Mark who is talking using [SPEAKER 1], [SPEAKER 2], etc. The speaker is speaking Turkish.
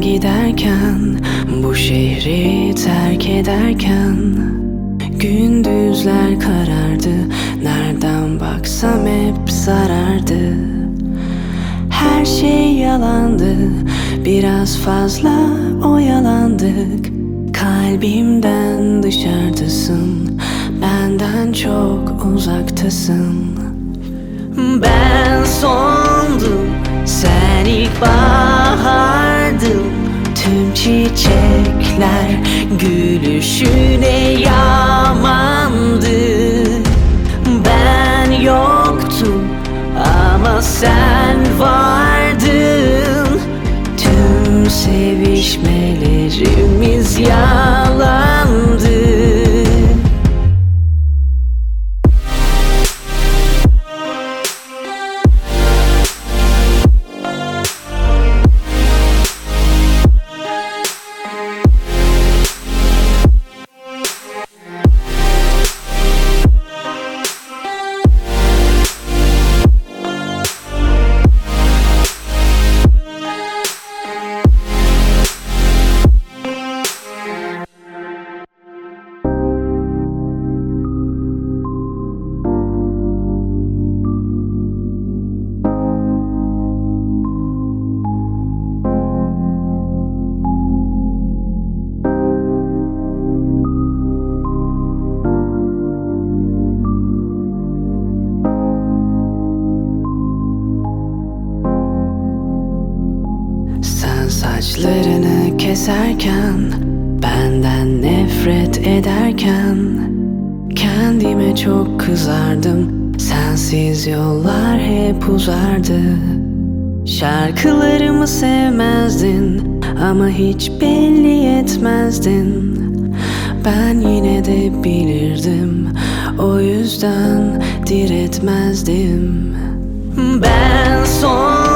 [SPEAKER 1] giderken Bu şehri terk ederken Gündüzler karardı Nereden baksam hep zarardı. Her şey yalandı Biraz fazla oyalandık. Kalbimden dışarıdasın Benden çok uzaktasın. Ben sondum çiçekler Gülüşüne yamandı. Ben yoktum Ama sen vardın. Tüm sevişmelerimiz yalandı saçlarını keserken Benden nefret ederken Kendime çok kızardım. Sensiz yollar hep uzardı. Şarkılarımı sevmezdin Ama hiç belli etmezdin. Ben yine de bilirdim O yüzden diretmezdim. Ben sondum